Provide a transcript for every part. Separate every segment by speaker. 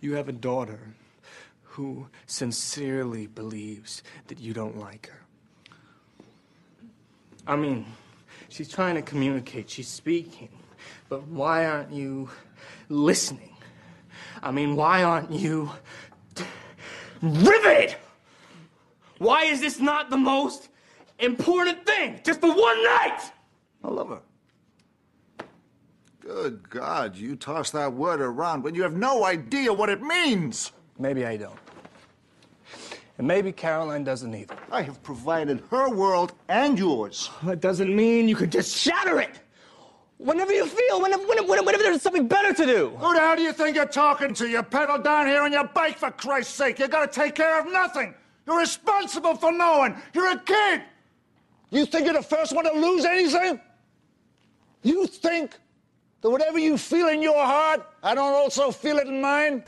Speaker 1: You have a daughter who sincerely believes that you don't like her. I mean, she's trying to communicate, she's speaking, but why aren't you listening? I mean, why aren't you riveted? Why is this not the most important thing? Just for one night!
Speaker 2: I love her. Good God, you toss that word around when you have no idea what it means.
Speaker 1: Maybe I don't. And maybe Caroline doesn't either.
Speaker 2: I have provided her world and yours.
Speaker 1: That doesn't mean you can just shatter it. Whenever you feel, whenever, whenever, whenever there's something better to do.
Speaker 2: Who the hell do you think you're talking to? You pedal down here on your bike, for Christ's sake. You gotta take care of nothing. You're responsible for knowing. You're a kid. You think you're the first one to lose anything? You think that whatever you feel in your heart, I don't also feel it in mine?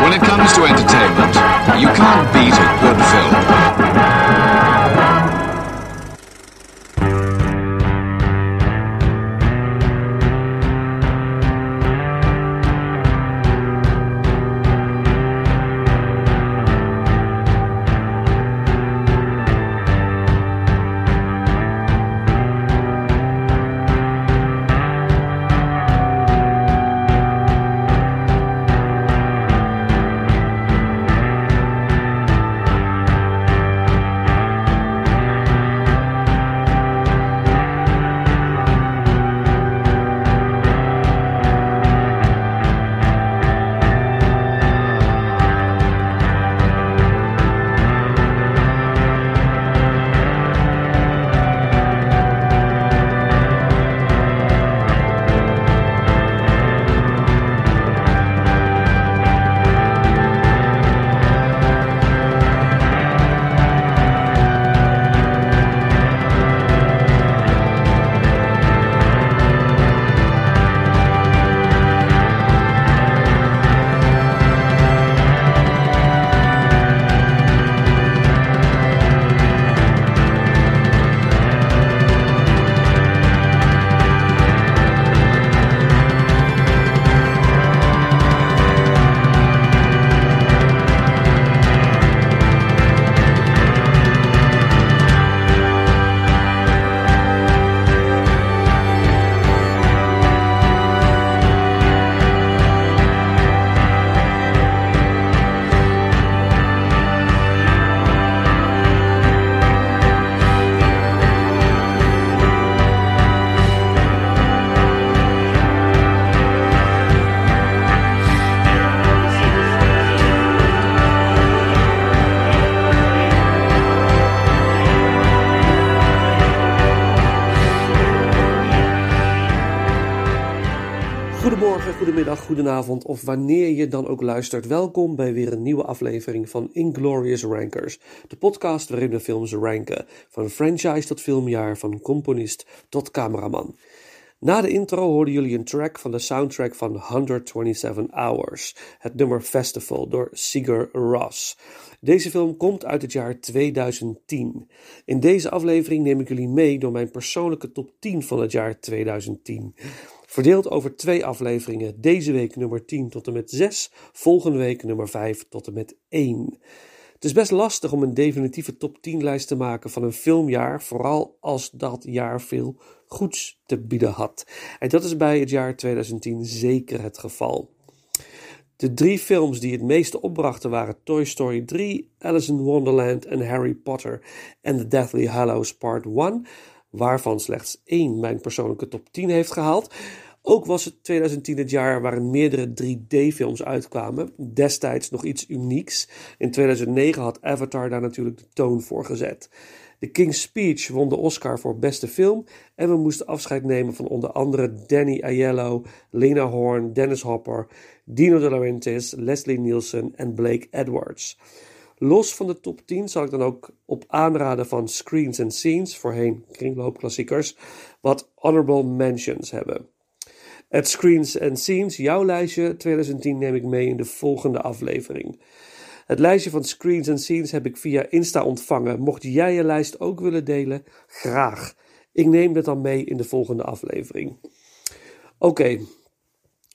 Speaker 3: When it comes to entertainment, you can't beat a good film.
Speaker 4: Of wanneer je dan ook luistert. Welkom bij weer een nieuwe aflevering van Inglorious Rankers. De podcast waarin we films ranken. Van franchise tot filmjaar, van componist tot cameraman. Na de intro hoorden jullie een track van de soundtrack van 127 Hours. Het nummer Festival door Sigur Ross. Deze film komt uit het jaar 2010. In deze aflevering neem ik jullie mee door mijn persoonlijke top 10 van het jaar 2010. Verdeeld over twee afleveringen. Deze week nummer 10 tot en met 6. Volgende week nummer 5 tot en met 1. Het is best lastig om een definitieve top 10 lijst te maken van een filmjaar, vooral als dat jaar veel goeds te bieden had. En dat is bij het jaar 2010 zeker het geval. De drie films die het meeste opbrachten waren Toy Story 3, Alice in Wonderland en Harry Potter en The Deathly Hallows Part 1, waarvan slechts één mijn persoonlijke top 10 heeft gehaald. Ook was het 2010 het jaar waarin meerdere 3D-films uitkwamen. Destijds nog iets unieks. In 2009 had Avatar daar natuurlijk de toon voor gezet. The King's Speech won de Oscar voor beste film. En we moesten afscheid nemen van onder andere Danny Aiello, Lena Horne, Dennis Hopper, Dino De Laurentiis, Leslie Nielsen en Blake Edwards. Los van de top 10 zal ik dan ook op aanraden van Screens and Scenes, voorheen kringloopklassiekers, wat honorable mentions hebben. Het Screens and Scenes, jouw lijstje 2010 neem ik mee in de volgende aflevering. Het lijstje van screens en scenes heb ik via Insta ontvangen. Mocht jij je lijst ook willen delen, graag. Ik neem het dan mee in de volgende aflevering. Oké,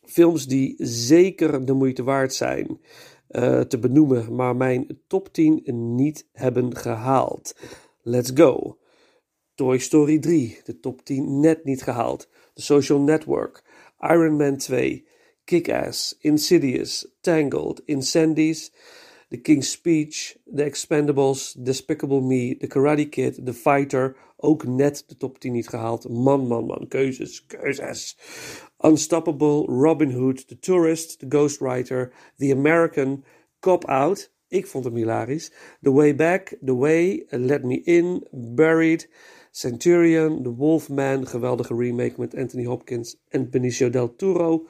Speaker 4: films die zeker de moeite waard zijn uh, te benoemen, maar mijn top 10 niet hebben gehaald. Let's go. Toy Story 3, de top 10 net niet gehaald. The Social Network, Iron Man 2, Kick-Ass, Insidious, Tangled, Incendies, The King's Speech, The Expendables, Despicable Me, The Karate Kid, The Fighter, ook net de top 10 niet gehaald. Man, man, man, keuzes, keuzes. Unstoppable, Robin Hood, The Tourist, The Ghostwriter, The American, Cop Out, ik vond hem hilarisch. The Way Back, The Way, Let Me In, Buried, Centurion, The Wolfman, geweldige remake met Anthony Hopkins en Benicio del Toro.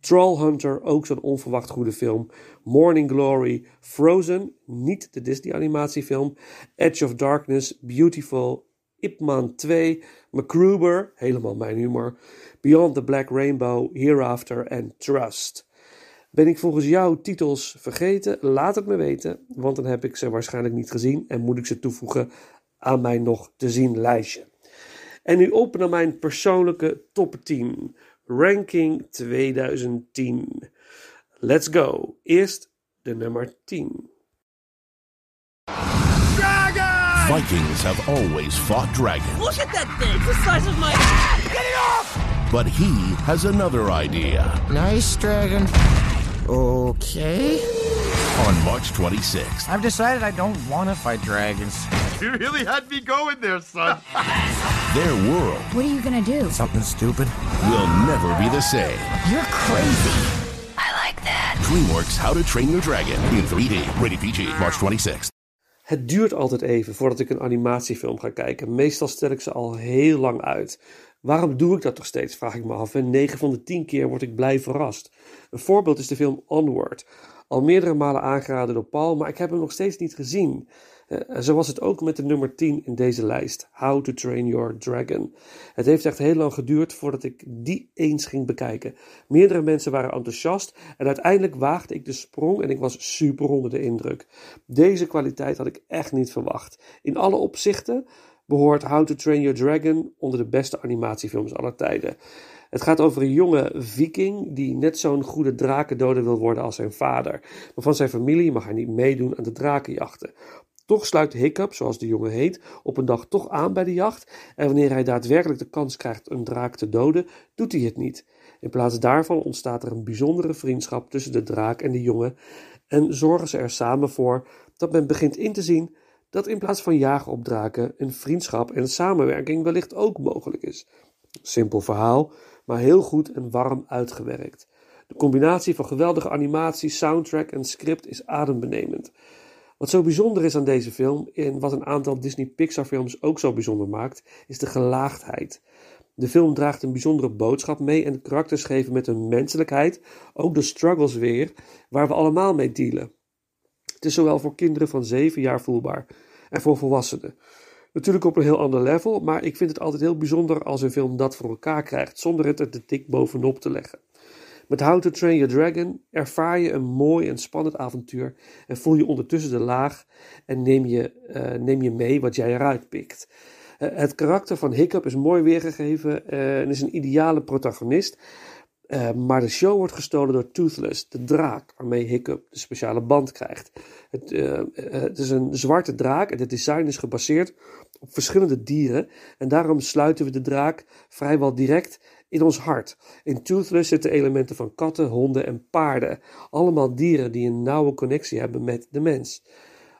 Speaker 4: Trollhunter, ook zo'n onverwacht goede film. Morning Glory, Frozen, niet de Disney animatiefilm. Edge of Darkness, Beautiful, Ip Man 2, MacGruber, helemaal mijn humor. Beyond the Black Rainbow, Hereafter en Trust. Ben ik volgens jou titels vergeten? Laat het me weten, want dan heb ik ze waarschijnlijk niet gezien en moet ik ze toevoegen aan mijn nog te zien lijstje. En nu op naar mijn persoonlijke top 10. Ranking 2010. Let's go. Eerst de nummer 10.
Speaker 5: Dragon! Vikings have always fought dragons.
Speaker 6: Look at that thing! It's the size of my...
Speaker 5: Get it off! But he has another idea.
Speaker 7: Nice dragon. Okay.
Speaker 5: On March 26th.
Speaker 7: I've decided I don't want to fight dragons.
Speaker 8: You really had me going there, son.
Speaker 5: Their world.
Speaker 9: What are you gonna do?
Speaker 7: Something stupid.
Speaker 5: Will never be the same.
Speaker 9: You're crazy. I like that.
Speaker 5: DreamWorks How to Train Your Dragon in 3D. Rated PG. March 26th.
Speaker 4: Het duurt altijd even voordat ik een animatiefilm ga kijken. Meestal stel ik ze al heel lang uit. Waarom doe ik dat toch steeds, vraag ik me af. En 9 van de 10 keer word ik blij verrast. Een voorbeeld is de film Onward. Al meerdere malen aangeraden door Paul, maar ik heb hem nog steeds niet gezien. Uh, zo was het ook met de nummer 10 in deze lijst, How to Train Your Dragon. Het heeft echt heel lang geduurd voordat ik die eens ging bekijken. Meerdere mensen waren enthousiast en uiteindelijk waagde ik de sprong en ik was super onder de indruk. Deze kwaliteit had ik echt niet verwacht. In alle opzichten behoort How to Train Your Dragon onder de beste animatiefilms aller tijden. Het gaat over een jonge viking die net zo'n goede drakendoder wil worden als zijn vader. Maar van zijn familie mag hij niet meedoen aan de drakenjachten. Toch sluit Hiccup, zoals de jongen heet, op een dag toch aan bij de jacht. En wanneer hij daadwerkelijk de kans krijgt een draak te doden, doet hij het niet. In plaats daarvan ontstaat er een bijzondere vriendschap tussen de draak en de jongen. En zorgen ze er samen voor dat men begint in te zien dat in plaats van jagen op draken een vriendschap en samenwerking wellicht ook mogelijk is. Simpel verhaal, maar heel goed en warm uitgewerkt. De combinatie van geweldige animatie, soundtrack en script is adembenemend. Wat zo bijzonder is aan deze film, en wat een aantal Disney Pixar films ook zo bijzonder maakt, is de gelaagdheid. De film draagt een bijzondere boodschap mee en de karakters geven met hun menselijkheid ook de struggles weer waar we allemaal mee dealen. Het is zowel voor kinderen van 7 jaar voelbaar en voor volwassenen. Natuurlijk op een heel ander level, maar ik vind het altijd heel bijzonder als een film dat voor elkaar krijgt zonder het er te dik bovenop te leggen. Met How to Train Your Dragon ervaar je een mooi en spannend avontuur en voel je ondertussen de laag en neem je, uh, neem je mee wat jij eruit pikt. Uh, het karakter van Hiccup is mooi weergegeven uh, en is een ideale protagonist. Maar de show wordt gestolen door Toothless, de draak, waarmee Hiccup de speciale band krijgt. Het, het, is een zwarte draak en het design is gebaseerd op verschillende dieren. En daarom sluiten we de draak vrijwel direct in ons hart. In Toothless zitten elementen van katten, honden en paarden. Allemaal dieren die een nauwe connectie hebben met de mens.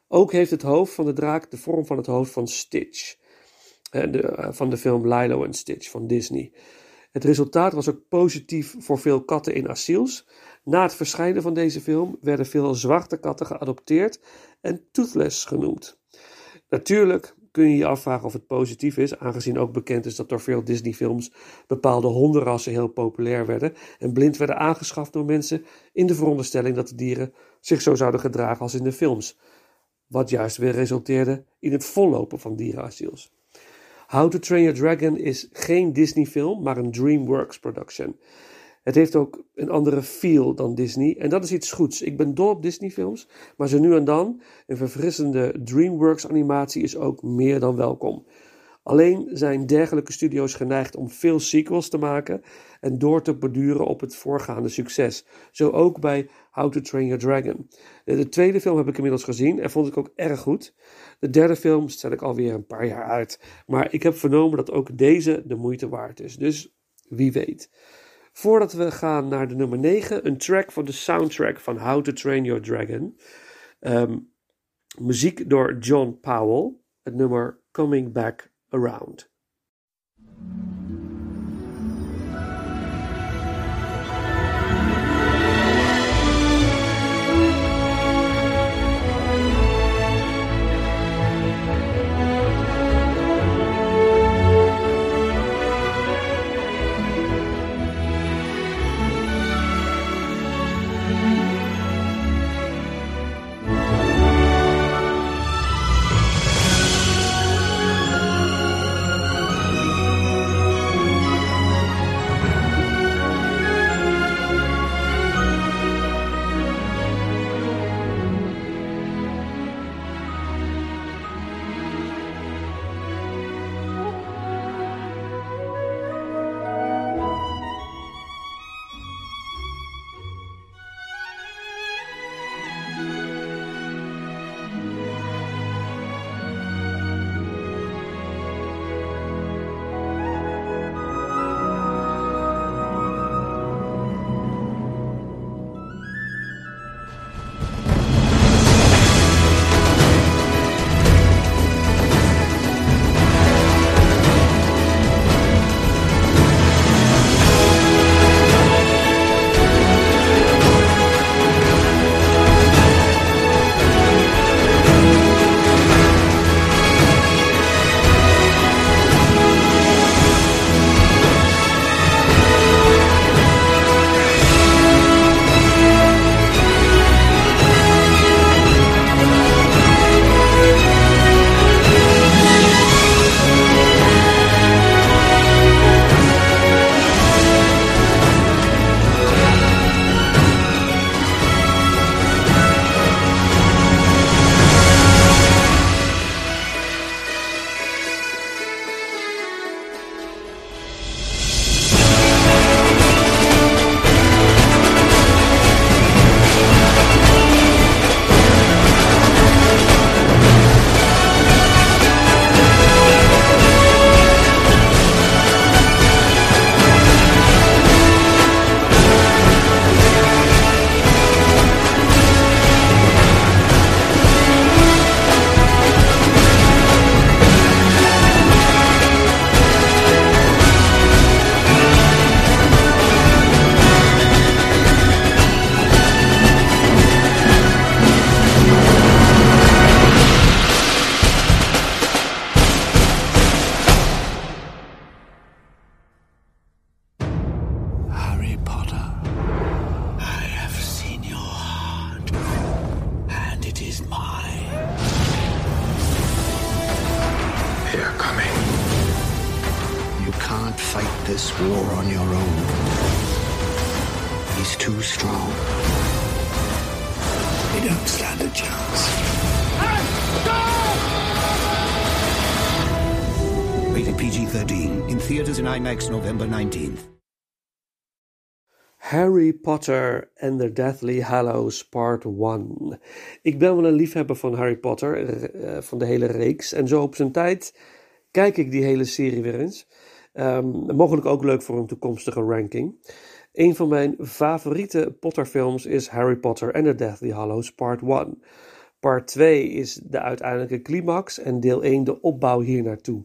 Speaker 4: Ook heeft het hoofd van de draak de vorm van het hoofd van Stitch. Uh, de, van de film Lilo en Stitch van Disney. Het resultaat was ook positief voor veel katten in asiels. Na het verschijnen van deze film werden veel zwarte katten geadopteerd en toothless genoemd. Natuurlijk kun je je afvragen of het positief is, aangezien ook bekend is dat door veel Disney-films bepaalde hondenrassen heel populair werden en blind werden aangeschaft door mensen in de veronderstelling dat de dieren zich zo zouden gedragen als in de films. Wat juist weer resulteerde in het vollopen van dierenasiels. How to Train Your Dragon is geen Disney-film, maar een DreamWorks production. Het heeft ook een andere feel dan Disney en dat is iets goeds. Ik ben dol op Disney-films, maar zo nu en dan een verfrissende DreamWorks-animatie is ook meer dan welkom. Alleen zijn dergelijke studio's geneigd om veel sequels te maken en door te borduren op het voorgaande succes. Zo ook bij How to Train Your Dragon. De tweede film heb ik inmiddels gezien en vond ik ook erg goed. De derde film stel ik alweer een paar jaar uit. Maar ik heb vernomen dat ook deze de moeite waard is. Dus wie weet. Voordat we gaan naar de nummer 9, een track van de soundtrack van How to Train Your Dragon. Ehm, muziek door John Powell. Het nummer Coming Back Around.
Speaker 5: Potter and
Speaker 4: the Deathly Hallows Part 1. Ik ben wel een liefhebber van Harry Potter, eh, van de hele reeks. En zo op zijn tijd kijk ik die hele serie weer eens. Ehm, mogelijk ook leuk voor een toekomstige ranking. Een van mijn favoriete Potter-films is Harry Potter and the Deathly Hallows Part 1. Part 2 is de uiteindelijke climax en deel 1 de opbouw hier naartoe.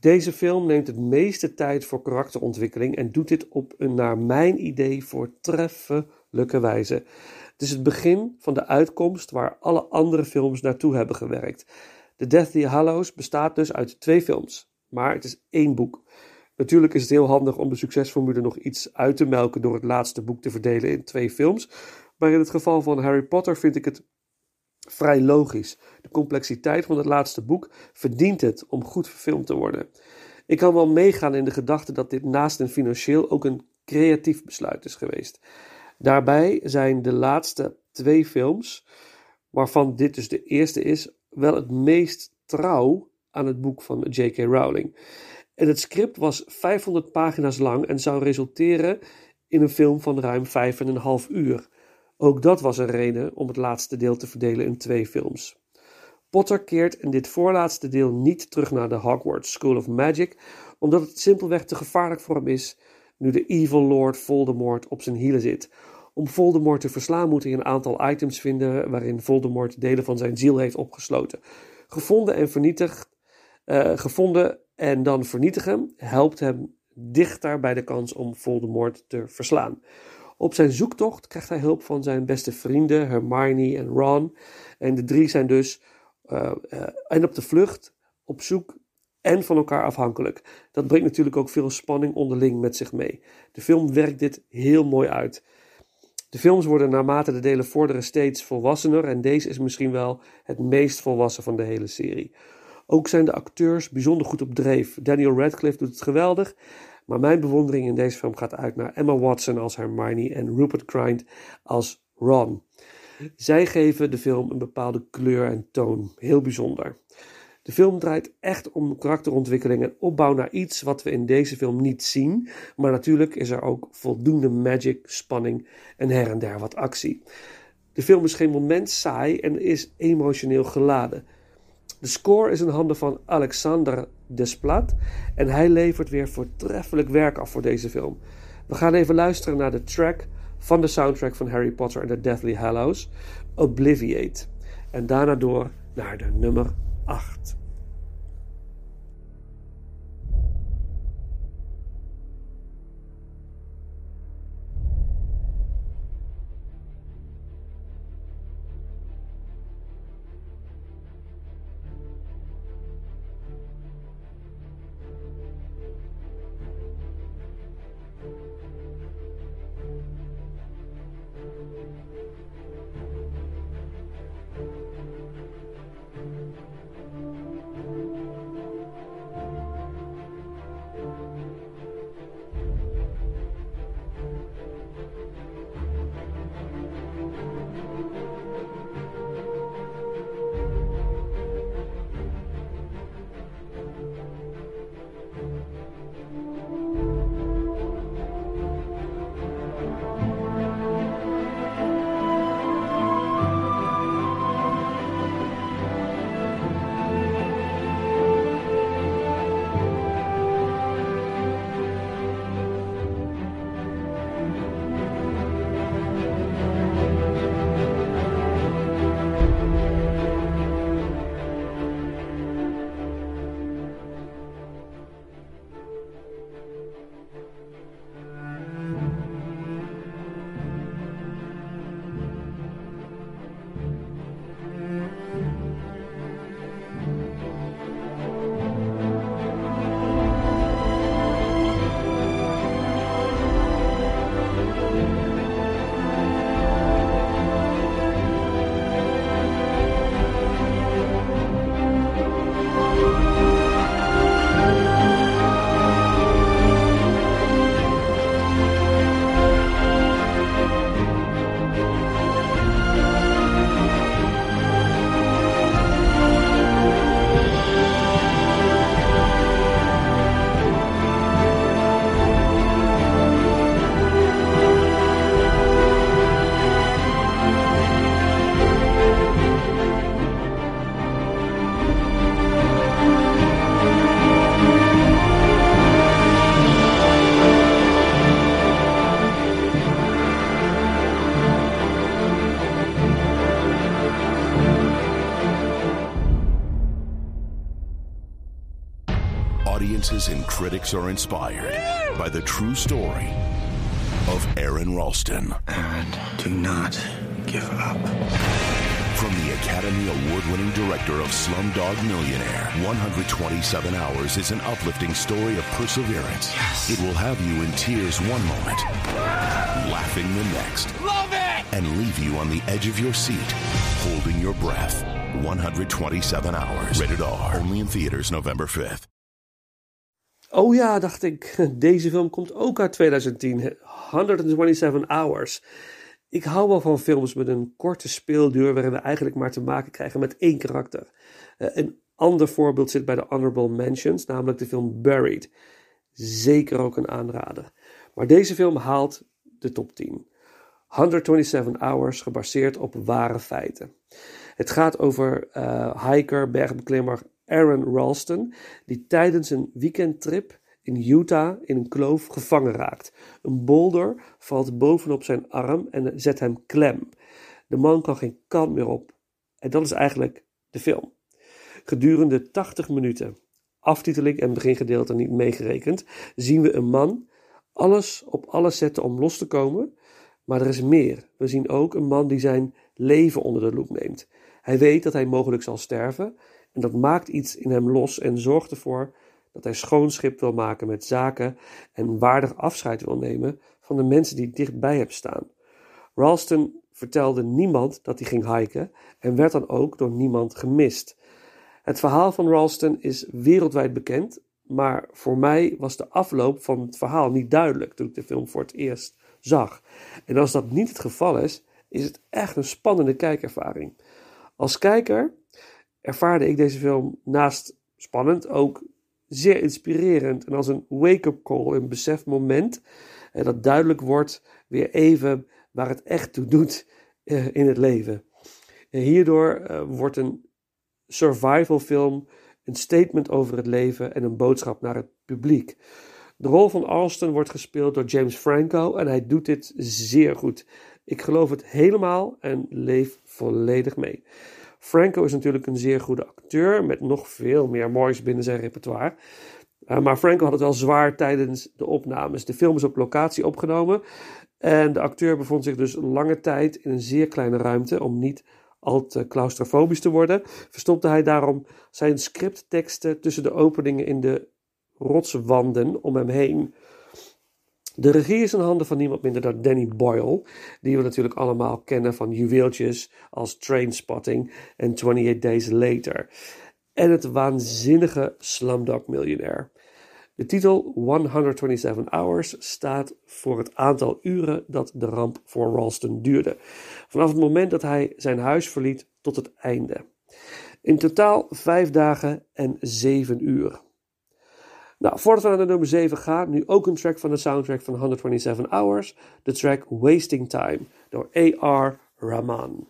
Speaker 4: Deze film neemt het meeste tijd voor karakterontwikkeling en doet dit op een naar mijn idee voortreffelijke wijze. Het is het begin van de uitkomst waar alle andere films naartoe hebben gewerkt. The Deathly Hallows bestaat dus uit twee films, maar het is één boek. Natuurlijk is het heel handig om de succesformule nog iets uit te melken door het laatste boek te verdelen in twee films, maar in het geval van Harry Potter vind ik het vrij logisch. De complexiteit van het laatste boek verdient het om goed verfilmd te worden. Ik kan wel meegaan in de gedachte dat dit naast een financieel ook een creatief besluit is geweest. Daarbij zijn de laatste twee films, waarvan dit dus de eerste is, wel het meest trouw aan het boek van J.K. Rowling. En het script was 500 pagina's lang en zou resulteren in een film van ruim 5,5 uur. Ook dat was een reden om het laatste deel te verdelen in twee films. Potter keert in dit voorlaatste deel niet terug naar de Hogwarts School of Magic, omdat het simpelweg te gevaarlijk voor hem is nu de Evil Lord Voldemort op zijn hielen zit. Om Voldemort te verslaan moet hij een aantal items vinden waarin Voldemort delen van zijn ziel heeft opgesloten. Gevonden en vernietigd, uh, gevonden en dan vernietigen helpt hem dichter bij de kans om Voldemort te verslaan. Op zijn zoektocht krijgt hij hulp van zijn beste vrienden Hermione en Ron. En de drie zijn dus uh, uh, en op de vlucht, op zoek en van elkaar afhankelijk. Dat brengt natuurlijk ook veel spanning onderling met zich mee. De film werkt dit heel mooi uit. De films worden naarmate de delen vorderen steeds volwassener en deze is misschien wel het meest volwassen van de hele serie. Ook zijn de acteurs bijzonder goed op dreef. Daniel Radcliffe doet het geweldig, maar mijn bewondering in deze film gaat uit naar Emma Watson als Hermione en Rupert Grint als Ron. Zij geven de film een bepaalde kleur en toon, heel bijzonder. De film draait echt om karakterontwikkeling en opbouw naar iets wat we in deze film niet zien. Maar natuurlijk is er ook voldoende magic, spanning en her en der wat actie. De film is geen moment saai en is emotioneel geladen. De score is in handen van Alexander Desplat en hij levert weer voortreffelijk werk af voor deze film. We gaan even luisteren naar de track van de soundtrack van Harry Potter en the Deathly Hallows, Obliviate. En daarna door naar de nummer 8.
Speaker 10: Are inspired by the true story of Aaron Ralston.
Speaker 5: Aaron, do not give up.
Speaker 10: From the Academy Award winning director of Slumdog Millionaire, 127 Hours is an uplifting story of perseverance. Yes. It will have you in tears one moment, laughing the next.
Speaker 6: Love it!
Speaker 10: And leave you on the edge of your seat, holding your breath. 127 Hours. Rated R. Only in theaters November 5th.
Speaker 4: Oh ja, dacht ik, deze film komt ook uit 2010. 127 Hours. Ik hou wel van films met een korte speelduur waarin we eigenlijk maar te maken krijgen met één karakter. Uh, een ander voorbeeld zit bij de Honorable Mentions, namelijk de film Buried. Zeker ook een aanrader. Maar deze film haalt de top 10. 127 Hours, gebaseerd op ware feiten. Het gaat over uh, hiker, bergbeklimmer Aaron Ralston, die tijdens een weekendtrip in Utah in een kloof gevangen raakt. Een boulder valt bovenop zijn arm en zet hem klem. De man kan geen kant meer op. En dat is eigenlijk de film. Gedurende 80 minuten, aftiteling en begingedeelte niet meegerekend, zien we een man alles op alles zetten om los te komen. Maar er is meer. We zien ook een man die zijn leven onder de loep neemt. Hij weet dat hij mogelijk zal sterven en dat maakt iets in hem los en zorgt ervoor dat hij schoon schip wil maken met zaken en waardig afscheid wil nemen van de mensen die dichtbij hem staan. Ralston vertelde niemand dat hij ging hiken en werd dan ook door niemand gemist. Het verhaal van Ralston is wereldwijd bekend, maar voor mij was de afloop van het verhaal niet duidelijk toen ik de film voor het eerst zag. En als dat niet het geval is, is het echt een spannende kijkervaring. Als kijker ervaarde ik deze film naast spannend ook zeer inspirerend en als een wake-up call, een besefmoment. En dat duidelijk wordt weer even waar het echt toe doet eh, in het leven. En hierdoor uh, wordt een survival film een statement over het leven en een boodschap naar het publiek. De rol van Alston wordt gespeeld door James Franco en hij doet dit zeer goed. Ik geloof het helemaal en leef volledig mee. Franco is natuurlijk een zeer goede acteur met nog veel meer moois binnen zijn repertoire. Uh, maar Franco had het wel zwaar tijdens de opnames. De film is op locatie opgenomen en de acteur bevond zich dus lange tijd in een zeer kleine ruimte om niet al te claustrofobisch te worden. Verstopte hij daarom zijn scriptteksten tussen de openingen in de rotswanden om hem heen. De regie is in handen van niemand minder dan Danny Boyle, die we natuurlijk allemaal kennen van juweeltjes als Trainspotting en 28 Days Later. En het waanzinnige Slumdog Millionaire. De titel 127 Hours staat voor het aantal uren dat de ramp voor Ralston duurde. Vanaf het moment dat hij zijn huis verliet tot het einde. In totaal vijf dagen en zeven uur. Nou, voordat we naar de nummer 7 gaan, nu ook een track van de soundtrack van 127 Hours, de track Wasting Time door A.R. Rahman.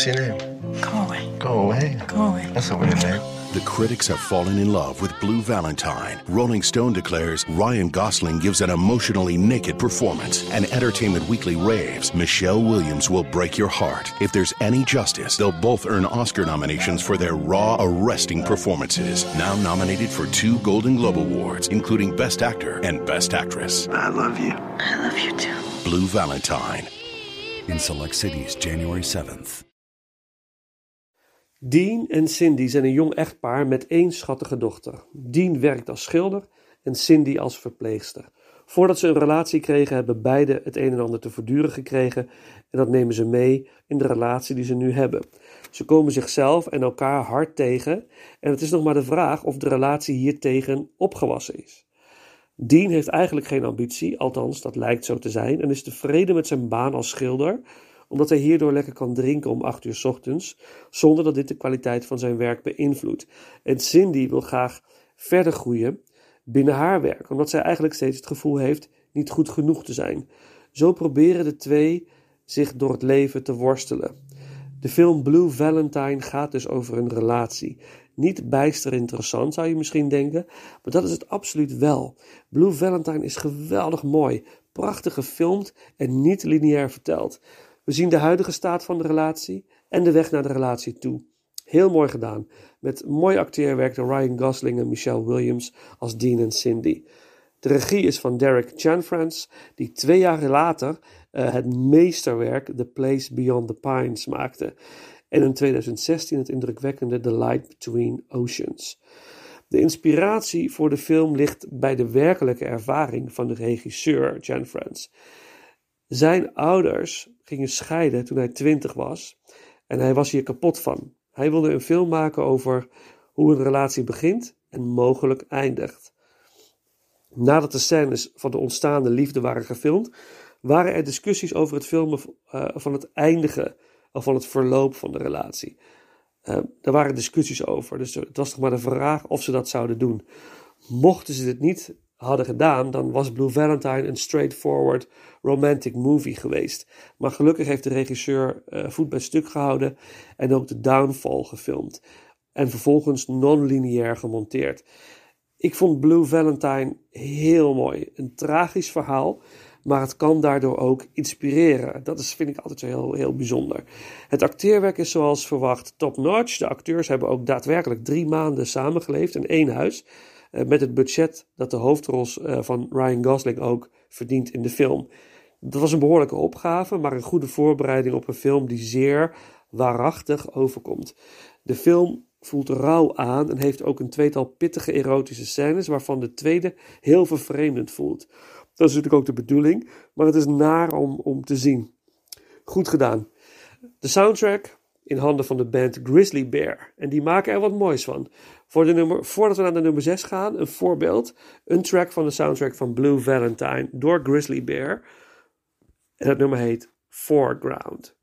Speaker 11: What's your name?
Speaker 6: Go away.
Speaker 11: Go away.
Speaker 6: Go away.
Speaker 11: That's a weird name.
Speaker 10: The critics have fallen in love with Blue Valentine. Rolling Stone declares Ryan Gosling gives an emotionally naked performance. And Entertainment Weekly raves Michelle Williams will break your heart. If there's any justice, they'll both earn Oscar nominations for their raw, arresting performances. Now nominated for two Golden Globe Awards, including Best Actor and Best Actress.
Speaker 11: I love you.
Speaker 6: I love you too.
Speaker 10: Blue Valentine.
Speaker 12: In select cities, January 7th.
Speaker 4: Dean en Cindy zijn een jong echtpaar met één schattige dochter. Dean werkt als schilder en Cindy als verpleegster. Voordat ze een relatie kregen, hebben beide het een en ander te verduren gekregen en dat nemen ze mee in de relatie die ze nu hebben. Ze komen zichzelf en elkaar hard tegen en het is nog maar de vraag of de relatie hiertegen opgewassen is. Dean heeft eigenlijk geen ambitie, althans dat lijkt zo te zijn, en is tevreden met zijn baan als schilder, omdat hij hierdoor lekker kan drinken om 8 uur 's ochtends, zonder dat dit de kwaliteit van zijn werk beïnvloedt. En Cindy wil graag verder groeien binnen haar werk, omdat zij eigenlijk steeds het gevoel heeft niet goed genoeg te zijn. Zo proberen de twee zich door het leven te worstelen. De film Blue Valentine gaat dus over een relatie. Niet bijster interessant zou je misschien denken, maar dat is het absoluut wel. Blue Valentine is geweldig mooi, prachtig gefilmd en niet lineair verteld. We zien de huidige staat van de relatie en de weg naar de relatie toe. Heel mooi gedaan, met mooi acteerwerk door Ryan Gosling en Michelle Williams als Dean en Cindy. De regie is van Derek Chanfrance, die twee jaar later uh, het meesterwerk The Place Beyond the Pines maakte. En in 2016 het indrukwekkende The Light Between Oceans. De inspiratie voor de film ligt bij de werkelijke ervaring van de regisseur Chanfrance. Zijn ouders gingen scheiden toen hij twintig was en hij was hier kapot van. Hij wilde een film maken over hoe een relatie begint en mogelijk eindigt. Nadat de scènes van de ontstaande liefde waren gefilmd, waren er discussies over het filmen uh, van het eindigen of van het verloop van de relatie. Uh, daar waren discussies over, dus het was toch maar de vraag of ze dat zouden doen. Mochten ze dit niet hadden gedaan, dan was Blue Valentine een straightforward romantic movie geweest. Maar gelukkig heeft de regisseur uh, voet bij stuk gehouden en ook de downfall gefilmd. En vervolgens non-lineair gemonteerd. Ik vond Blue Valentine heel mooi. Een tragisch verhaal, maar het kan daardoor ook inspireren. Dat is, vind ik altijd zo heel, heel bijzonder. Het acteerwerk is zoals verwacht top-notch. De acteurs hebben ook daadwerkelijk drie maanden samengeleefd in één huis. Uh, met het budget dat de hoofdrol uh, van Ryan Gosling ook verdient in de film. Dat was een behoorlijke opgave, maar een goede voorbereiding op een film die zeer waarachtig overkomt. De film voelt rauw aan en heeft ook een tweetal pittige erotische scènes, waarvan de tweede heel vervreemdend voelt. Dat is natuurlijk ook de bedoeling, maar het is naar om, om te zien. Goed gedaan. De soundtrack in handen van de band Grizzly Bear. En die maken er wat moois van. Voor de nummer, voordat we naar de nummer 6 gaan, een voorbeeld. Een track van de soundtrack van Blue Valentine door Grizzly Bear. En dat nummer heet Foreground.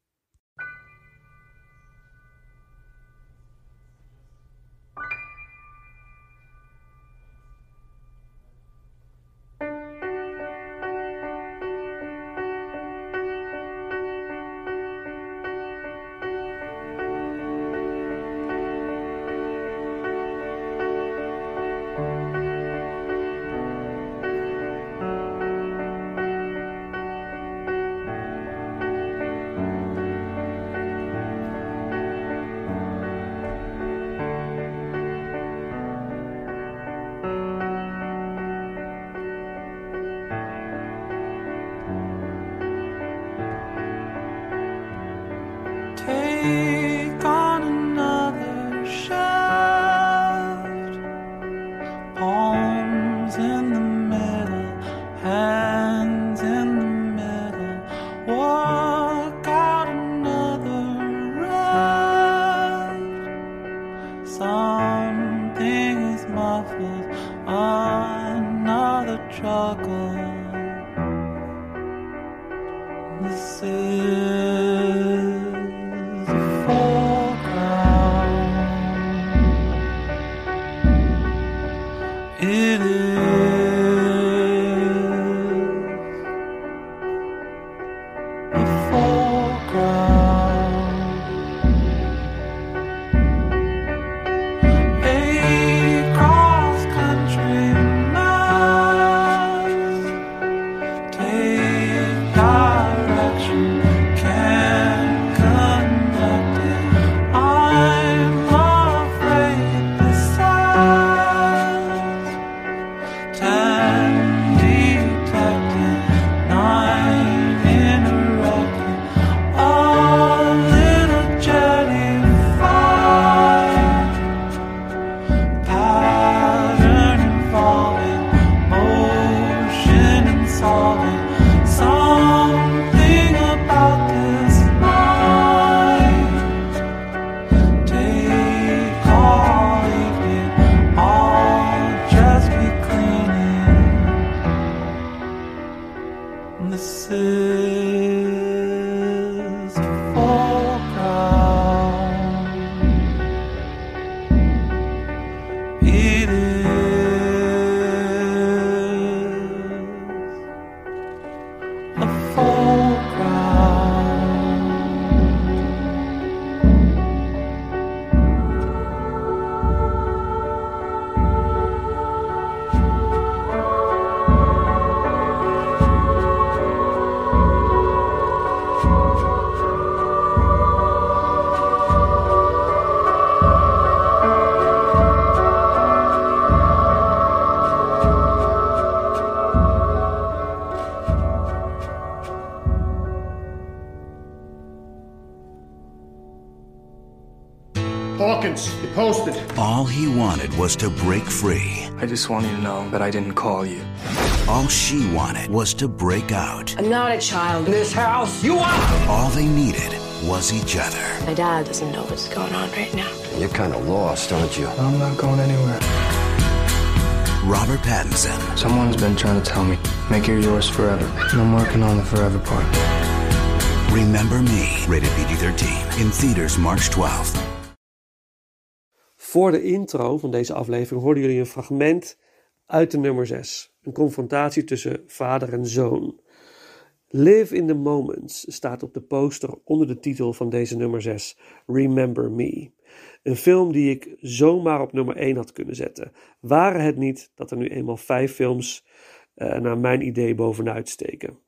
Speaker 5: Was to break free.
Speaker 1: I just want you to know that I didn't call you.
Speaker 5: All she wanted was to break out.
Speaker 11: I'm not a child.
Speaker 2: In this house, you are!
Speaker 5: All they needed was each other.
Speaker 11: My dad doesn't know what's going on right now.
Speaker 5: You're kind of lost, aren't you?
Speaker 1: I'm not going anywhere.
Speaker 5: Robert Pattinson.
Speaker 1: Someone's been trying to tell me, make her yours forever. And I'm working on the forever part.
Speaker 5: Remember Me, rated PG-13. In theaters March 12th.
Speaker 4: Voor de intro van deze aflevering hoorden jullie een fragment uit de nummer 6. Een confrontatie tussen vader en zoon. Live in the Moments staat op de poster onder de titel van deze nummer 6, Remember Me. Een film die ik zomaar op nummer 1 had kunnen zetten. Waren het niet dat er nu eenmaal vijf films uh, naar mijn idee bovenuit steken.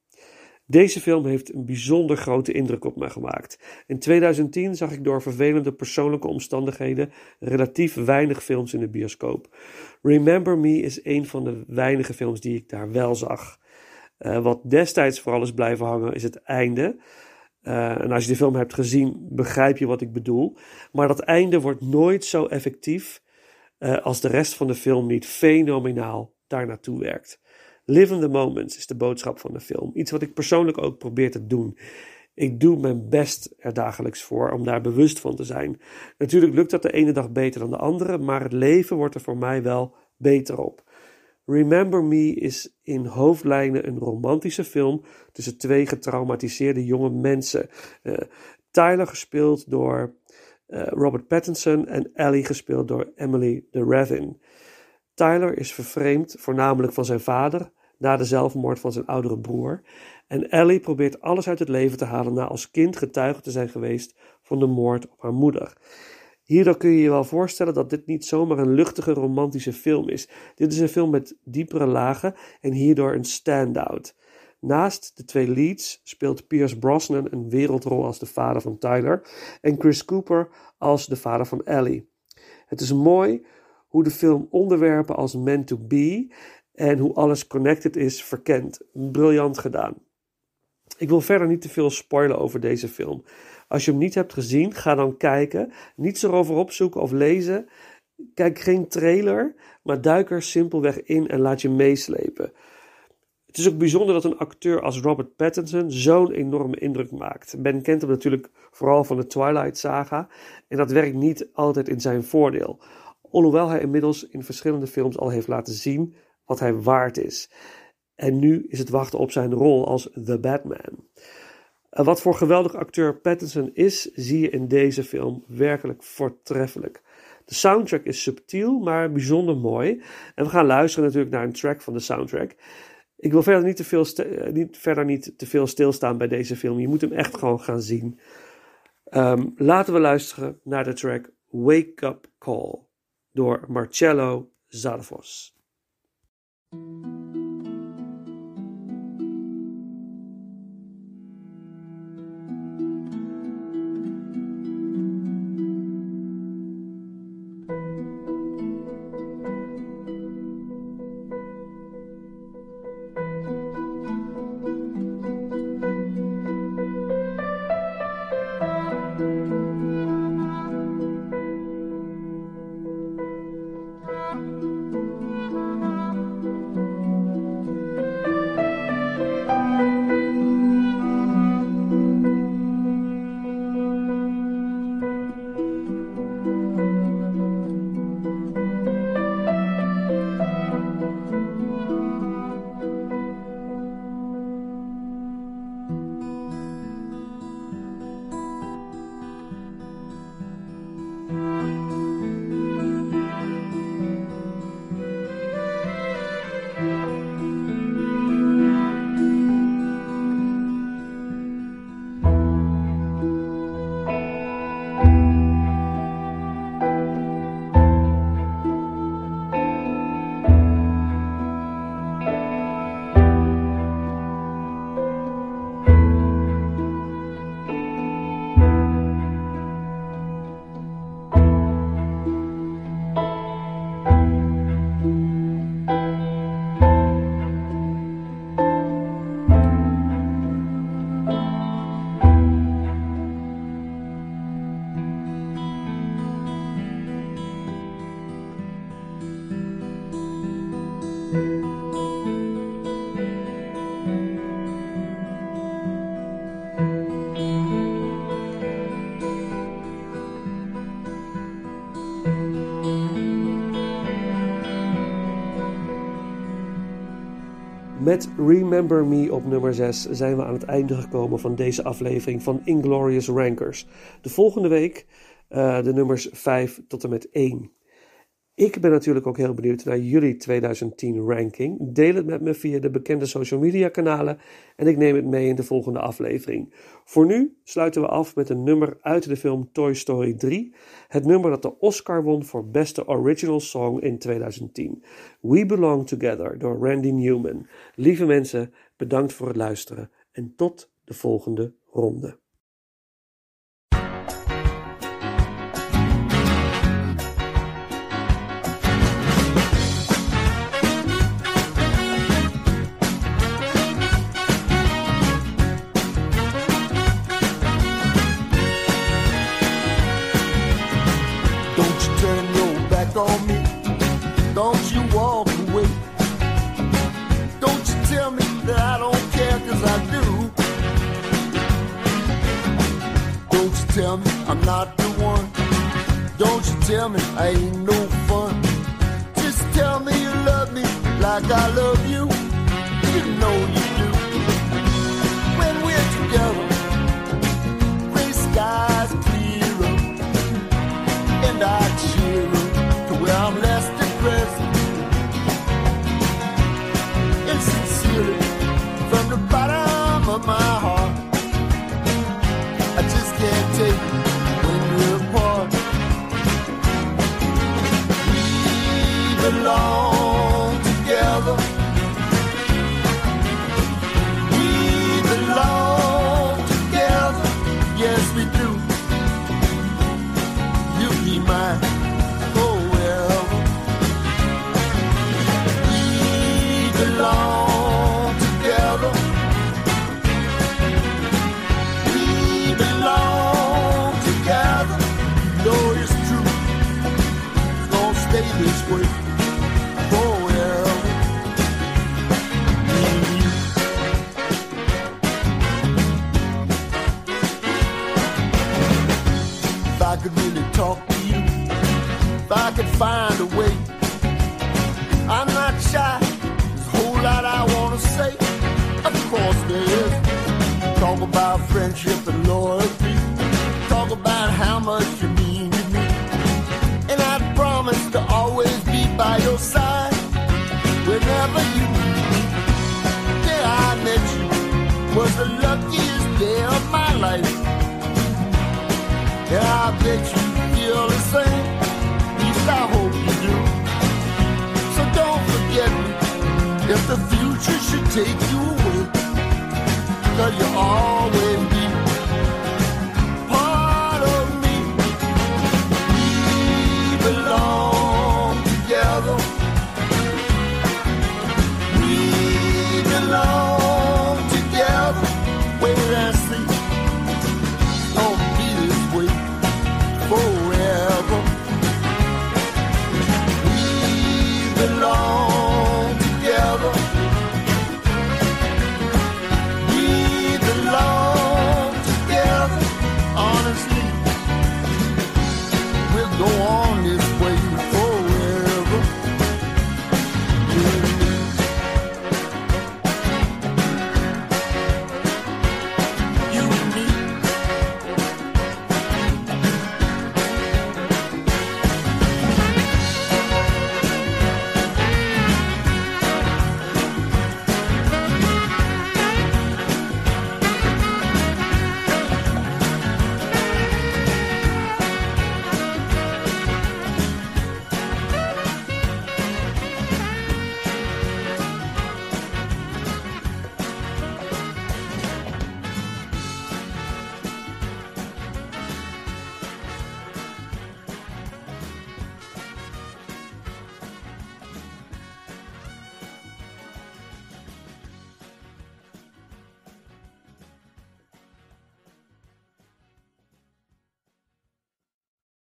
Speaker 4: Deze film heeft een bijzonder grote indruk op me gemaakt. In 2010 zag ik door vervelende persoonlijke omstandigheden relatief weinig films in de bioscoop. Remember Me is een van de weinige films die ik daar wel zag. Uh, wat destijds vooral is blijven hangen is het einde. Uh, en als je de film hebt gezien, begrijp je wat ik bedoel. Maar dat einde wordt nooit zo effectief uh, als de rest van de film niet fenomenaal daar naartoe werkt. Live in the moments is de boodschap van de film. Iets wat ik persoonlijk ook probeer te doen. Ik doe mijn best er dagelijks voor om daar bewust van te zijn. Natuurlijk lukt dat de ene dag beter dan de andere, maar het leven wordt er voor mij wel beter op. Remember Me is in hoofdlijnen een romantische film tussen twee getraumatiseerde jonge mensen. Uh, Tyler gespeeld door uh, Robert Pattinson en Ellie gespeeld door Emily de Ravin. Tyler is vervreemd voornamelijk van zijn vader na de zelfmoord van zijn oudere broer. En Ellie probeert alles uit het leven te halen na als kind getuige te zijn geweest van de moord op haar moeder. Hierdoor kun je je wel voorstellen dat dit niet zomaar een luchtige romantische film is. Dit is een film met diepere lagen en hierdoor een standout. Naast de twee leads speelt Pierce Brosnan een wereldrol als de vader van Tyler en Chris Cooper als de vader van Ellie. Het is mooi hoe de film onderwerpen als meant to be en hoe alles connected is verkent. Briljant gedaan. Ik wil verder niet te veel spoilen over deze film. Als je hem niet hebt gezien, ga dan kijken. Niets erover opzoeken of lezen. Kijk geen trailer, maar duik er simpelweg in en laat je meeslepen. Het is ook bijzonder dat een acteur als Robert Pattinson zo'n enorme indruk maakt. Ben kent hem natuurlijk vooral van de Twilight saga en dat werkt niet altijd in zijn voordeel. Alhoewel hij inmiddels in verschillende films al heeft laten zien wat hij waard is. En nu is het wachten op zijn rol als The Batman. Wat voor geweldig acteur Pattinson is, zie je in deze film werkelijk voortreffelijk. De soundtrack is subtiel, maar bijzonder mooi. En we gaan luisteren natuurlijk naar een track van de soundtrack. Ik wil verder niet te veel, niet, verder niet te veel stilstaan bij deze film. Je moet hem echt gewoon gaan zien. Um, laten we luisteren naar de track Wake Up Call door Marcello Música
Speaker 13: Met Remember Me op nummer 6 zijn we aan het einde gekomen van deze aflevering van Inglorious Rankers. De volgende week uh, de nummers 5 tot en met 1. Ik ben natuurlijk ook heel benieuwd naar jullie 2010 ranking. Deel het met me via de bekende social media kanalen en ik neem het mee in de volgende aflevering. Voor nu sluiten we af met een nummer uit de film Toy Story 3. Het nummer dat de Oscar won voor beste original song in 2010. We Belong Together door Randy Newman. Lieve mensen, bedankt voor het luisteren en tot de volgende ronde.